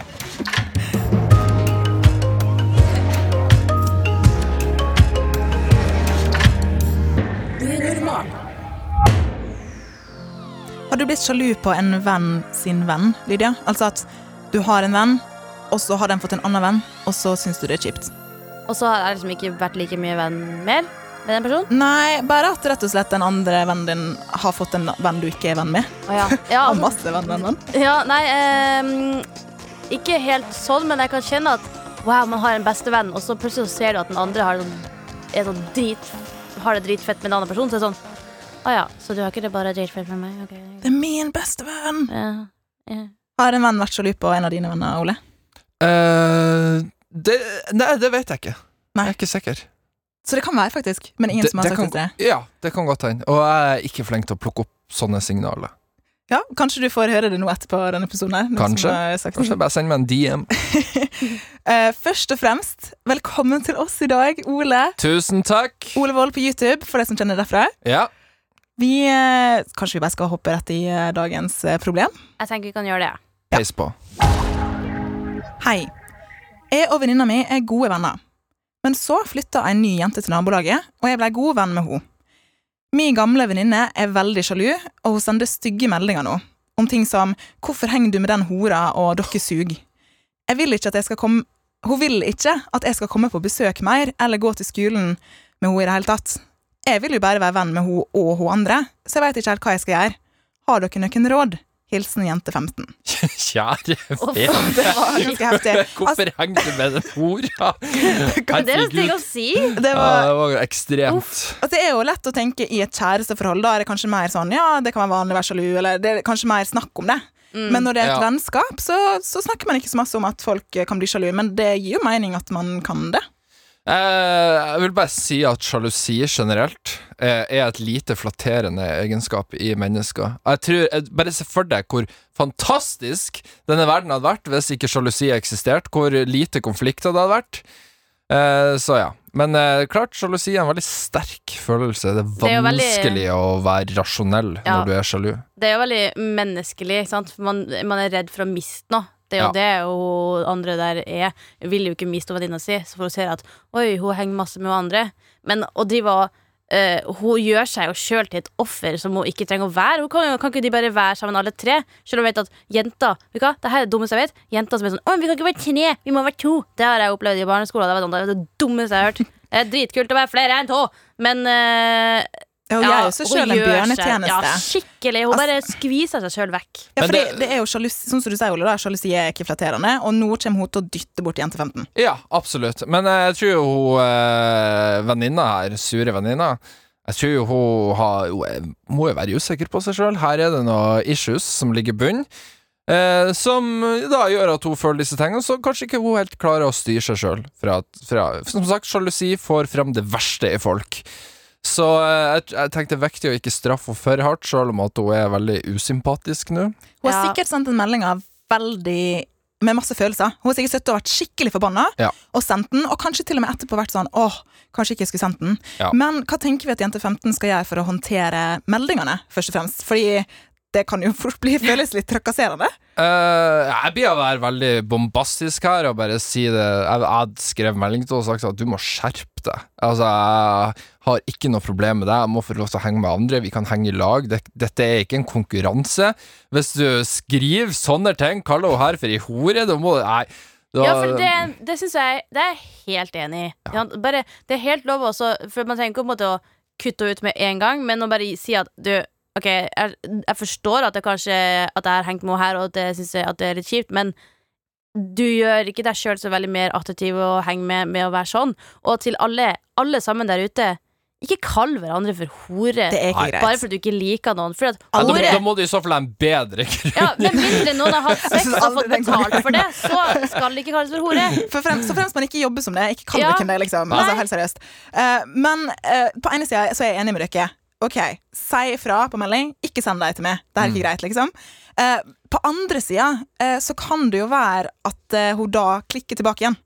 du blitt sjalu på en venn sin venn, Lydia? Altså at du har en venn, og så har den fått en annen venn, og så syns du det er kjipt? Og så har jeg liksom ikke vært like mye venn mer med den personen. Nei, bare at rett og slett den andre vennen din har fått en venn du ikke er venn med. Oh, ja. Ja, Har masse venn, venn. ja, nei eh, Ikke helt sånn, men jeg kan kjenne at wow, man har en bestevenn, og så plutselig ser du at den andre har, sånn, sånn drit, har det dritfett med en annen person. Så er det sånn Å ja, så du har ikke det bare dritfett med meg? Okay. Det er min beste venn! Ja, ja. Har en venn vært sjalu på en av dine venner, Ole? Uh, det, nei, det vet jeg ikke. Nei. Jeg er ikke sikker. Så det kan være, faktisk. Men ingen Det- som har det sagt kan, det. Ja, det kan godt hende. Og jeg er ikke flink til å plukke opp sånne signaler. Ja, kanskje du får høre det nå etterpå denne episoden her. Kanskje. som Kanskje bare send meg en DM. uh, først og fremst, velkommen til oss i dag, Ole. Tusen takk! Ole Wold på YouTube, for de som kjenner derfra. Ja. Vi, eh, kanskje vi bare skal hoppe rett i eh, dagens eh, problem? Jeg tenker vi kan gjøre det. Peis på. Hei. Jeg og venninna mi er gode venner. Men så flytta en ny jente til nabolaget, og jeg ble god venn med henne. Min gamle venninne er veldig sjalu, og hun sender stygge meldinger nå. Om ting som 'Hvorfor henger du med den hora?' og 'Dere suger'. Jeg vil ikke at jeg skal komme Hun vil ikke at jeg skal komme på besøk mer eller gå til skolen med henne i det hele tatt. Jeg vil jo bare være venn med henne og hun andre, så jeg veit ikke helt hva jeg skal gjøre. Har dere noen råd? Hilsen jente 15. Kjære vene. Det var ganske heftig. Hvorfor henger du med det ordet? Det er ting å si. det Ja, var, det var ekstremt. Altså, det er jo lett å tenke i et kjæresteforhold. Da er det kanskje mer sånn ja, det kan være vanlig å være sjalu, eller det er kanskje mer snakk om det. Men når det er et Ja. vennskap, så, så snakker man ikke så masse om at folk kan bli sjalu. Men det gir jo mening at man kan det. Eh, jeg vil bare si at sjalusi generelt eh, er et lite flatterende egenskap i mennesker. Jeg tror, eh, Bare se for deg hvor fantastisk denne verden hadde vært hvis ikke sjalusi eksisterte. Hvor lite konflikter det hadde vært. Så ja. Men klart, sjalusi er en veldig sterk følelse. Det er Det er veldig- vanskelig å være rasjonell Ja. når du er sjalu. Det er jo veldig menneskelig, man, man er redd for å miste noe. Det er jo Ja. det hun andre der er. Hun vil jo ikke miste venninna si, så for hun ser at oi, hun henger masse med hun andre. Men å drive og Uh, Hun gjør seg jo sjøl til et offer som hun ikke trenger å være. Hun kan, kan ikke de bare være sammen alle tre? Selv om hun vet at jenter Vet du hva, det her er det dummeste jeg vet. Jenter som er sånn Å, vi kan ikke være tre, vi må være to. Det har jeg opplevd i barneskolen. Det, var sånn, det dummeste jeg har hørt. Det er dritkult å være flere enn to, men eh, Ja, gjør jo seg sjøl en bjørnetjeneste. Ja, skikkelig. Hun Altså- bare skviser seg sjøl vekk. Ja, for det- det, er jo sjalusi, Sånn som du sier, Ole, da, sjalusi er ikke flatterende, og nå kommer hun til å dytte bort jente 15. Ja, absolutt. Men eh, jeg tror jo hun eh, venninna her, sure venninna Jeg tror jo hun har Hun er- må jo være usikker på seg sjøl. Her er det noen issues som ligger i bunn. Eh, som da gjør at hun føler disse tingene, så kanskje ikke hun helt klarer å styre seg sjøl. Som sagt, sjalusi får frem det verste i folk. Så eh, jeg, jeg tenkte det er viktig å ikke straffe henne for hardt, sjøl om at hun er veldig usympatisk nå. Hun har Ja. sikkert sendt en melding av veldig med masse følelser. Hun har sikkert sittet og vært skikkelig forbanna Ja. og sendt den, og kanskje til og med etterpå vært sånn åh, kanskje ikke jeg skulle sendt den. Ja. Men hva tenker vi at jente 15 skal gjøre for å håndtere meldingene, først og fremst? Fordi det kan jo fort bli føles litt trakasserende. Uh, jeg blir å være veldig bombastisk her og bare si det Jeg jeg skrev melding til henne og sagt at du må skjerpe deg. Altså, jeg har ikke noe problem med deg. Jeg må få lov til å henge med andre. Vi kan henge i lag. Dette er ikke en konkurranse. Hvis du skriver sånne ting, kaller hun her for ei hore, da må du Nei. Da, Ja, for det, det syns jeg Det er jeg helt enig i. Ja, Bare, det er helt lov også, for man trenger ikke å kutte henne ut med en gang, men å bare si at du Ok, jeg, jeg forstår at det kanskje At jeg har hengt med henne her, og at jeg synes at det er litt kjipt, men du gjør ikke deg sjøl så veldig mer attraktiv å henge med med å være sånn. Og til alle, alle sammen der ute, ikke kall hverandre for hore. Bare fordi du ikke liker noen. For at ja, da, da må du i så fall ha en bedre grunn. ja, Med mindre noen har hatt sex og fått betalt for det, så skal det ikke kalles for hore. For frem, så fremst man ikke jobber som det, ikke kall Ja. det, liksom. Altså, helt seriøst. Uh, men uh, på ene sida så er jeg enig med dere. OK, si ifra på melding. Ikke send deg til meg. Det er ikke greit, liksom. Eh, på andre sida eh, så kan det jo være at eh, hun da klikker tilbake igjen.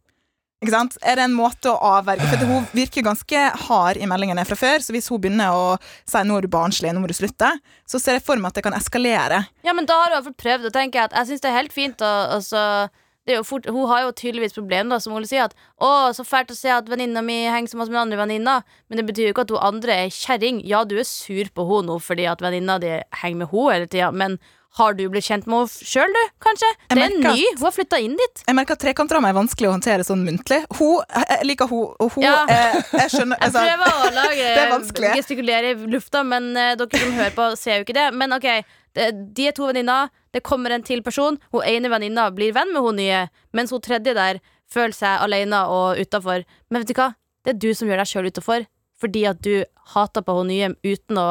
Ikke sant? Er det en måte å avverge For hun virker ganske hard i meldingene fra før, så hvis hun begynner å si 'nå er du barnslig, nå må du slutte', så ser jeg for meg at det kan eskalere. Ja, men da har hun i hvert fall prøvd, og tenker jeg at jeg syns det er helt fint å å er jo fort, Hun har jo tydeligvis problem, da, som Ole sier. At 'Å, så fælt å se at venninna mi henger så masse med andre venninner'. Men det betyr jo ikke at hun andre er kjerring. Ja, du er sur på henne nå fordi at venninna di henger med henne hele tida, men har du blitt kjent med henne sjøl, du? Kanskje? Jeg Det er ny. Hun har flytta inn dit. Jeg merker at trekantdrama er vanskelig å håndtere sånn muntlig. Hun, jeg liker hun, og hun Ja. eh, Jeg skjønner Jeg altså, prøver å lage er gestikulere i lufta, men eh, dere som hører på, ser jo ikke det. Men ok, de er to venninner. Det kommer en til person. Hun ene venninna blir venn med hun nye, mens hun tredje der føler seg alene og utafor. Men vet du hva? Det er du som gjør deg sjøl utafor. Fordi at du hater på hun nye uten å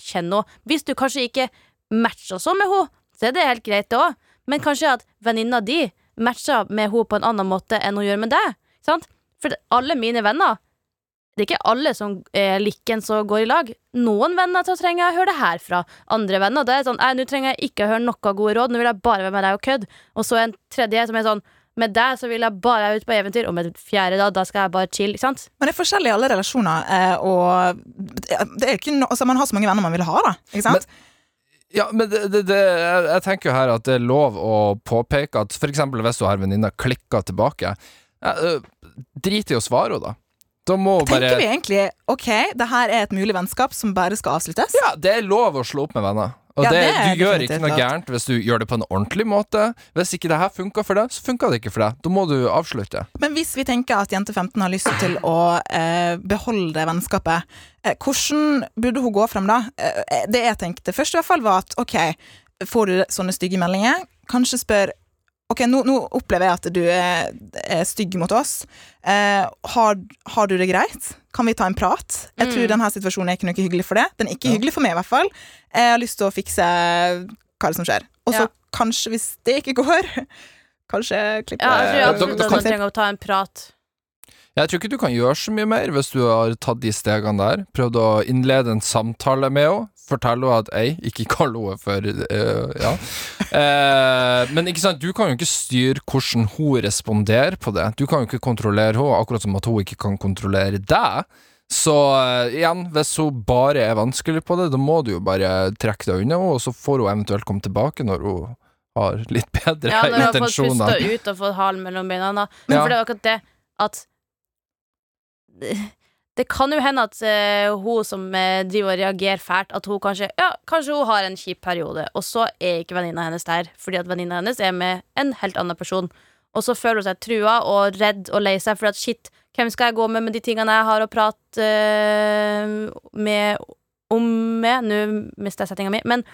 kjenne henne. Hvis du kanskje ikke matcher sånn med henne, så er det helt greit, det òg. Men kanskje at venninna di matcher med henne på en annen måte enn hun gjør med deg. Sant? For alle mine venner det er ikke alle som er likens og går i lag. Noen venner så trenger jeg å høre det her fra. Andre venner det er sånn nå trenger jeg ikke å høre noe gode råd, nå vil jeg bare være med deg og kødde. Og så en tredje som er sånn Med deg så vil jeg bare ut på eventyr, og med et fjerde da, da skal jeg bare chill. Ikke sant? Men det er forskjellig i alle relasjoner, eh, og det er ikke no, altså, man har så mange venner man vil ha, da. Ikke sant? Ja, men det, det, det, jeg, tenker jo her at det er lov å påpeke at eksempel hvis du har venninna klikker tilbake, ja, øh, drit i å svare henne, da. Da må Tenker bare vi egentlig ok, det her er et mulig vennskap som bare skal avsluttes? Ja, det er lov å slå opp med venner. Og Ja, det, det er du gjør definitivt ikke noe lov. gærent hvis du gjør det på en ordentlig måte. Hvis ikke det her funka for deg, så funka det ikke for deg. Da må du avslutte. Men hvis vi tenker at jente 15 har lyst til å eh, beholde vennskapet, eh, hvordan burde hun gå frem da? Eh, det jeg tenkte først, i hvert fall var at ok, får du sånne stygge meldinger, kanskje spør Ok, nå, nå opplever jeg at du er, er stygg mot oss. Eh, har, har du det greit? Kan vi ta en prat? Jeg tror denne situasjonen er ikke noe hyggelig for det. Den er ikke Ja. hyggelig for meg, i hvert fall. Jeg har lyst til å fikse hva som skjer. Og så Ja. kanskje, hvis det ikke går, kanskje klippe Ja, jeg tror absolutt at kan- man trenger å ta en prat. Jeg tror ikke du kan gjøre så mye mer hvis du har tatt de stegene der. Prøvd å innlede en samtale med henne. Fortelle henne at ei, ikke kall henne for uh, Ja. Eh, men ikke sant, du kan jo ikke styre hvordan hun responderer på det. Du kan jo ikke kontrollere henne, akkurat som at hun ikke kan kontrollere deg. Så uh, igjen, hvis hun bare er vanskelig på det, da må du jo bare trekke deg unna henne, og så får hun eventuelt komme tilbake når hun har litt bedre intensjoner. Ja, når hun har fått pusta ut og fått halen mellom beina. Da. Men Ja. for det er akkurat det at Det kan jo hende at uh, hun som uh, driver og reagerer fælt, at hun kanskje Ja, kanskje hun har en kjip periode, og så er ikke venninna hennes der, fordi at venninna hennes er med en helt annen person. Og så føler hun seg trua og redd og lei seg, for at shit, hvem skal jeg gå med med de tingene jeg har å prate uh, med om med? Nå mister jeg settinga mi, men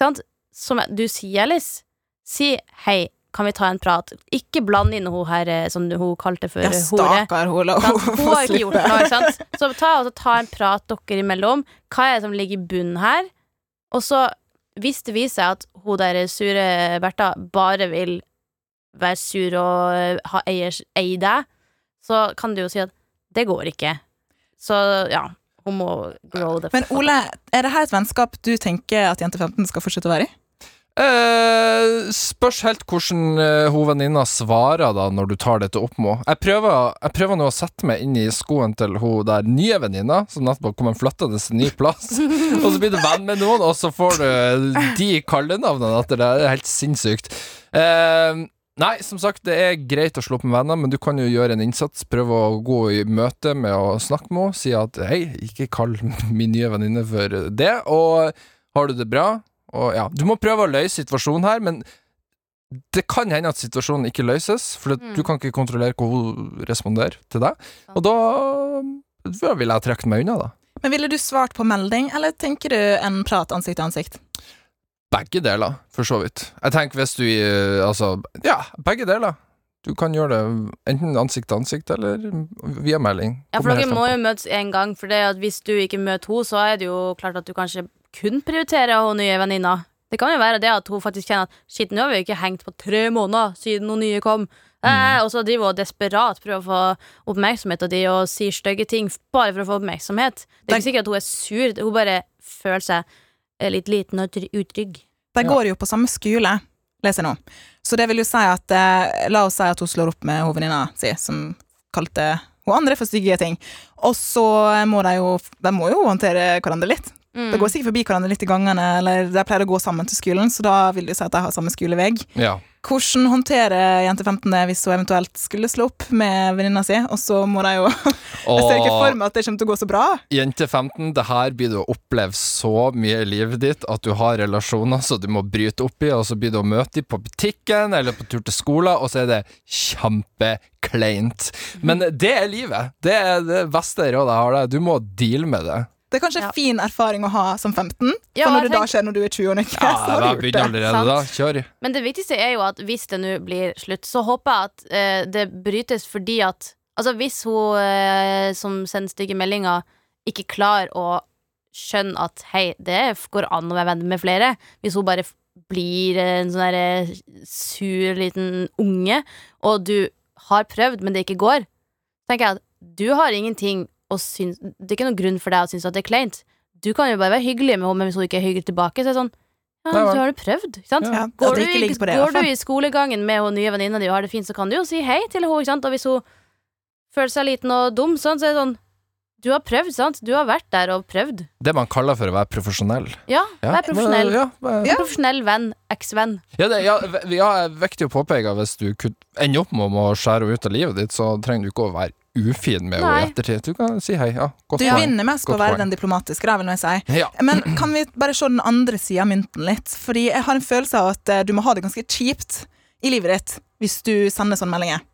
sant? som du sier, Alice, si hei, kan vi ta en prat? Ikke bland inn hun her eh, som hun kalte for Ja, eh, hore. stakkar hun. Hun har ikke gjort noe, ikke sant? Så ta, altså, ta en prat dere imellom. Hva er det som ligger i bunnen her? Og så, hvis det viser seg at hun der sure Bertha bare vil være sur og eh, ha eiers, eie deg, så kan du jo si at det går ikke. Så ja, hun må grow the Men. Ole, er det her et vennskap du tenker at jente 15 skal fortsette å være i? Eh, spørs helt hvordan eh, hun venninna svarer da når du tar dette opp med henne. Jeg prøver, nå å sette meg inn i skoen til hun der nye venninna, som nettopp kommer flyttende til ny plass. og så blir du venn med noen, og så får du de kallenavnene etter det. Det er helt sinnssykt. Eh, nei, som sagt, det er greit å slå opp med venner, men du kan jo gjøre en innsats. Prøve å gå i møte med å snakke med henne. Si at hei, ikke kall min nye venninne for det. Og har du det bra? Og ja, Du må prøve å løse situasjonen her, men det kan hende at situasjonen ikke løses, for Mm. du kan ikke kontrollere hvor hun responderer til deg. Og da, da vil jeg trekke meg unna, da. Men Ville du svart på melding, eller tenker du en prat ansikt til ansikt? Begge deler, for så vidt. Jeg tenker hvis du eh, Altså, ja, begge deler. Du kan gjøre det enten ansikt til ansikt eller via melding. Ja, for dere må jo møtes én gang, for det at hvis du ikke møter henne, så er det jo klart at du kanskje kun prioriterer hun nye venninna. Det kan jo være det at hun faktisk kjenner at shit, nå har vi ikke hengt på tre måneder siden noen nye kom. Mm. Eh, og så driver hun desperat prøver å få oppmerksomhet av de og sier stygge ting bare for å få oppmerksomhet. Det er ikke sikkert at hun er sur, hun bare føler seg eh, litt liten og utrygg. De går jo på samme skole, leser jeg nå. Så det vil jo si at eh, La oss si at hun slår opp med hovedvenninna si, som kalte hun andre for stygge ting. Og så må de jo De må jo håndtere hverandre litt. Mm. Da går sikkert forbi hverandre litt i gangene, eller de pleier å gå sammen til skolen, så da vil du si at de har samme skolevegg. Ja. Hvordan håndterer jente 15 det hvis hun eventuelt skulle slå opp med venninna si, og så må de jo Jeg ser ikke for meg at det kommer til å gå så bra. jente 15, det her blir du å oppleve så mye i livet ditt at du har relasjoner så du må bryte opp i, og så blir du å møte dem på butikken eller på tur til skolen, og så er det kjempekleint. Men det er livet. Det er det beste rådet jeg har. Du må deale med det. Det er kanskje Ja. fin erfaring å ha som 15, Ja, for når det det da skjer når du er 20 år, Nikke, Ja, så har du gjort det. allerede da. Kjør. Men det viktigste er jo at hvis det nå blir slutt, så håper jeg at eh, det brytes fordi at Altså hvis hun eh, som sender stygge meldinger, ikke klarer å skjønne at hei, det går an å være venn med flere, hvis hun bare blir en sånn derre sur liten unge, og du har prøvd, men det ikke går, tenker jeg at du har ingenting å synes Det er ikke noen grunn for deg å synes at det er kleint. Du kan jo bare være hyggelig med henne, men hvis hun ikke er hyggelig tilbake, så er det sånn Ja, så har du prøvd, ikke sant? Ja, Går, du, ikke i- det, går du i skolegangen med hun nye venninna di og har det fint, så kan du jo si hei til henne. Ikke sant? Og hvis hun føler seg liten og dum, sånn, så er det sånn Du har prøvd, sant? Du har vært der og prøvd. Det man kaller for å være profesjonell. Ja, vær profesjonell. Ja, vær- En profesjonell venn. eksvenn. Ja, det, ja, ja, er viktig å påpeke at hvis du ender opp med å skjære henne ut av livet ditt, så trenger du ikke å være ufin med henne i ettertid. Du kan si hei. Ja, godt Du poeng. vinner mest på å være den diplomatiske, det vil jeg si. Ja. Men kan vi bare se den andre sida av mynten litt? Fordi jeg har en følelse av at eh, du må ha det ganske kjipt i livet ditt hvis du sender sånne meldinger.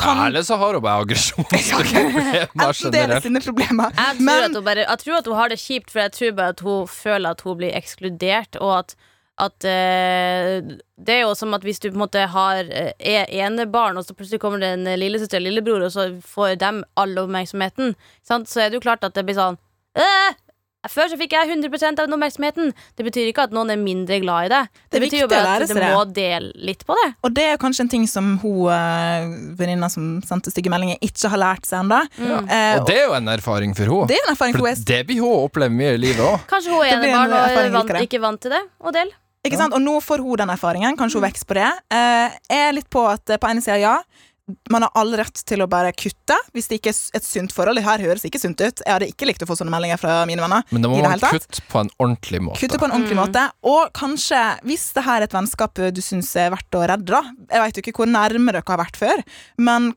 Kan Eller så har hun bare aggresjonsproblemer generelt. Jeg tror, at hun bare, jeg tror at hun har det kjipt, for jeg tror bare at hun føler at hun blir ekskludert, og at at eh, Det er jo som at hvis du på en måte har eh, er enebarn, og så plutselig kommer det en lillesøster eller lillebror, og så får dem all oppmerksomheten, sant? så er det jo klart at det blir sånn Åh! Før så fikk jeg 100% av den oppmerksomheten. Det betyr ikke at noen er mindre glad i det. Det, Det betyr jo bare at du det. må dele litt på det. Og det er kanskje en ting som hun eh, venninna som sendte stygge meldinger, ikke har lært seg ennå. Mm. Eh, Og det er jo en erfaring for henne. det er en erfaring for For henne. det blir hun oppleve mye i livet òg. Kanskje hun er en enebarn og vant, ikke vant til det. Og del. Ikke sant? Og nå får hun den erfaringen. Kanskje hun vokser på det. Eh, jeg er litt på at eh, på ene sida, ja. Man har all rett til å bare kutte hvis det ikke er et sunt forhold. Det her høres ikke sunt ut. Jeg hadde ikke likt å få sånne meldinger fra mine venner. Men da må man kutte på en ordentlig måte. Kutte på en ordentlig Mm. måte. Og kanskje, hvis det her er et vennskap du syns er verdt å redde, da Jeg vet jo ikke hvor nærme dere har vært før, men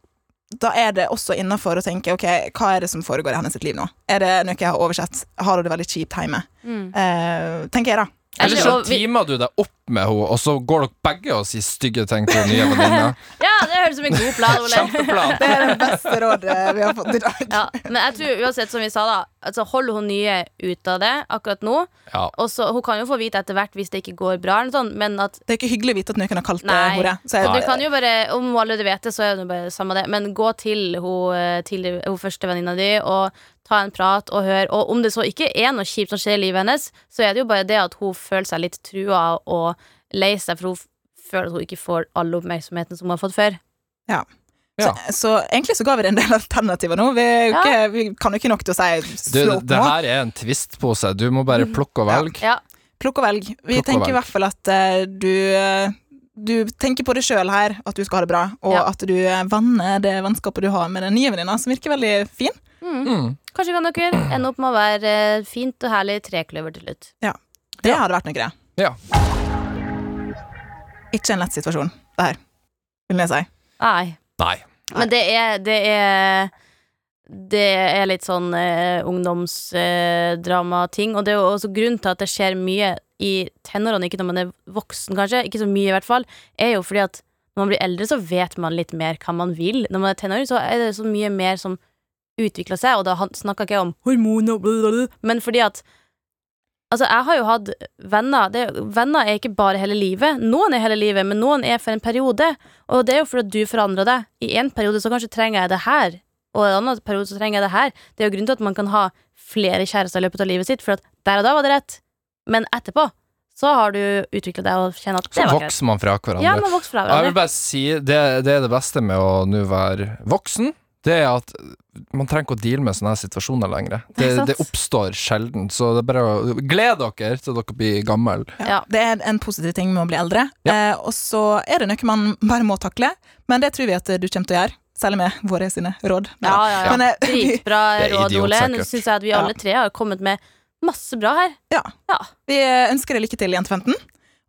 da er det også innafor å tenke ok, hva er det som foregår i hennes liv nå? Er det noe jeg har oversett? Har hun det veldig kjipt hjemme? Mm. Eh, tenker jeg, da. Eller så timer teamer du deg opp med henne, og så går dere begge og sier stygge ting til den nye venninna. Ja, det høres ut som en god plan, Ole. Kjempeplan. Det er det beste rådet vi har fått i dag. Ja, men jeg tror uansett, som vi sa, da altså hold hun nye ut av det akkurat nå. Ja. Og så Hun kan jo få vite etter hvert hvis det ikke går bra, eller sånn, men at Det er ikke hyggelig å vite at noen har kalt det hore. Så jeg, du kan jo bare, Om hun allerede vet det, så er det bare samme det. Men gå til hun, eh, til hun første venninna di og ta en prat og hør. Og om det så ikke er noe kjipt som skjer i livet hennes, så er det jo bare det at hun føler seg litt trua og lei seg, for hun føler at hun ikke får all oppmerksomheten som hun har fått før. Ja. så, så egentlig så ga vi det en del alternativer nå. Vi, Ja. ikke, vi kan jo ikke nok til å si Du, slå opp det her er en tvistpose. Du må bare plukke og velge. Ja, Plukk og velg. Vi Plukk tenker i hvert fall at uh, du eh, du tenker på det sjøl her, at du skal ha det bra, og Ja. at du eh, vanner det vennskapet du har med den nye venninna, som virker veldig fin. mm. Kanskje kan dere ende opp med å være eh, fint og herlig trekløver til slutt. Det hadde vært noe det. Ja. Ikke en lett situasjon, det her, vil jeg si. Nei. Nei. Men det er Det er, det er litt sånn eh, ungdomsdramating. og det er jo også grunnen til at det skjer mye i tenårene, ikke når man er voksen, kanskje, ikke så mye i hvert fall, er jo fordi at når man blir eldre, så vet man litt mer hva man vil. Når man er tenåring, så er det så mye mer som utvikler seg, og da snakka ikke jeg om hormoner, blablabla, men fordi at Altså, jeg har jo hatt venner det, Venner er ikke bare hele livet. Noen er hele livet, men noen er for en periode. Og det er jo fordi du forandrer deg. I en periode så kanskje trenger jeg det her, og i en annen periode så trenger jeg det her. Det er jo grunnen til at man kan ha flere kjærester i løpet av livet sitt, for at der og da var det rett. Men etterpå så har du utvikla deg og kjenner at Så det var greit. vokser man fra hverandre. Ja, man vokser fra Jeg vil hverandre. bare si det, det er det beste med å nå være voksen. Det er at man trenger ikke å deale med sånne her situasjoner lenger. Det, det, det oppstår sjelden. Så det er bare å glede dere til dere blir gammel. Ja. Det er en positiv ting med å bli eldre. Ja. Eh, og så er det noe man bare må takle, men det tror vi at du kommer til å gjøre. Særlig med våre sine råd. Ja, ja, ja. Men, eh, Dritbra råd, Ole. Nå syns jeg at vi alle tre har kommet med masse bra her. Ja. vi ønsker deg lykke til, Jente 15.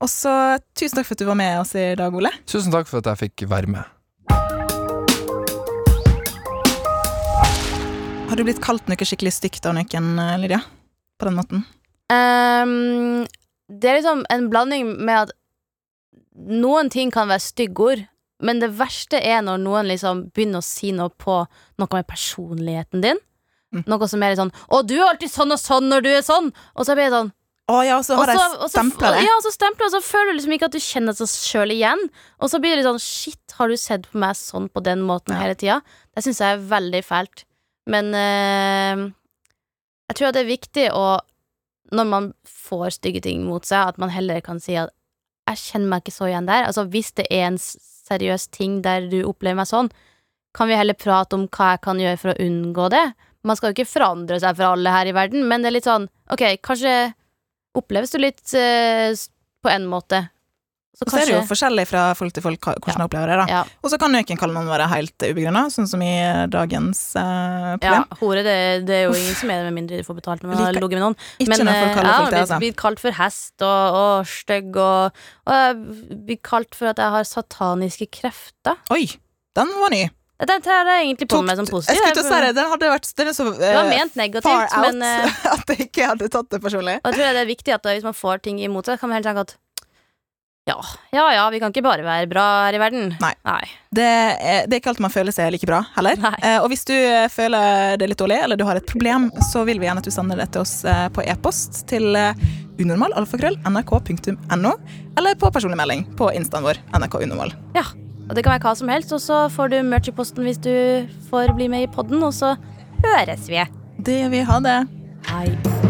Og så tusen takk for at du var med oss i dag, Ole. Tusen takk for at jeg fikk være med. Har du blitt kalt noe skikkelig stygt av noen, eh, Lydia? På den måten? Um, det er liksom en blanding med at noen ting kan være styggord, men det verste er når noen liksom begynner å si noe på noe med personligheten din. Mm. Noe som er litt sånn 'Å, du er alltid sånn og sånn når du er sånn', og så blir det sånn Å ja, og så har de stempla det. Ja, og så stempler og så føler du liksom ikke at du kjenner deg sjøl igjen. Og så blir det sånn 'shit, har du sett på meg sånn på den måten Ja. hele tida?' Det syns jeg er veldig fælt. Men eh, jeg tror at det er viktig å Når man får stygge ting mot seg, at man heller kan si at 'jeg kjenner meg ikke så igjen der'. Altså hvis det er en seriøs ting der du opplever meg sånn, kan vi heller prate om hva jeg kan gjøre for å unngå det. Man skal jo ikke forandre seg for alle her i verden, men det er litt sånn Ok, kanskje oppleves du litt eh, på en måte. Så kanskje... så er det jo forskjellig fra folk til folk hvordan de opplever det. da. ja, Og så kan noen kalle noen være helt ubegrunna, sånn som i dagens eh, ja, hore, det, det er jo ingen som er det med mindre de får betalt når man har ligget med noen. Ikke Men når folk eh, kaller jeg folk det, altså. blitt kalt for hest og, og stygg, og, og jeg blir kalt for at jeg har sataniske krefter. Oi, den var ny. Den tar jeg egentlig på Tok- meg som positiv. Jeg skulle si det, den hadde vært den så Det var ment ment far negativt, out men uh, at jeg ikke hadde tatt det personlig. Og jeg tror det er viktig at da, hvis man får ting imot seg, kan man helt tenke at ja, ja, ja, vi kan ikke bare være bra her i verden. Nei. Nei. Det er, det er ikke alltid man føler seg like bra, heller. Eh, og hvis du eh, føler det litt dårlig, eller du har et problem, så vil vi gjerne at du sender det til oss eh, på e-post til uh, unormal.alfakrøll.nrk.no, eller på personlig melding på instaen vår, nrkunormal. Ja, og det kan være hva som helst, og så får du merch i posten hvis du får bli med i podden, og så høres vi. Det vil vi ha det. Hei.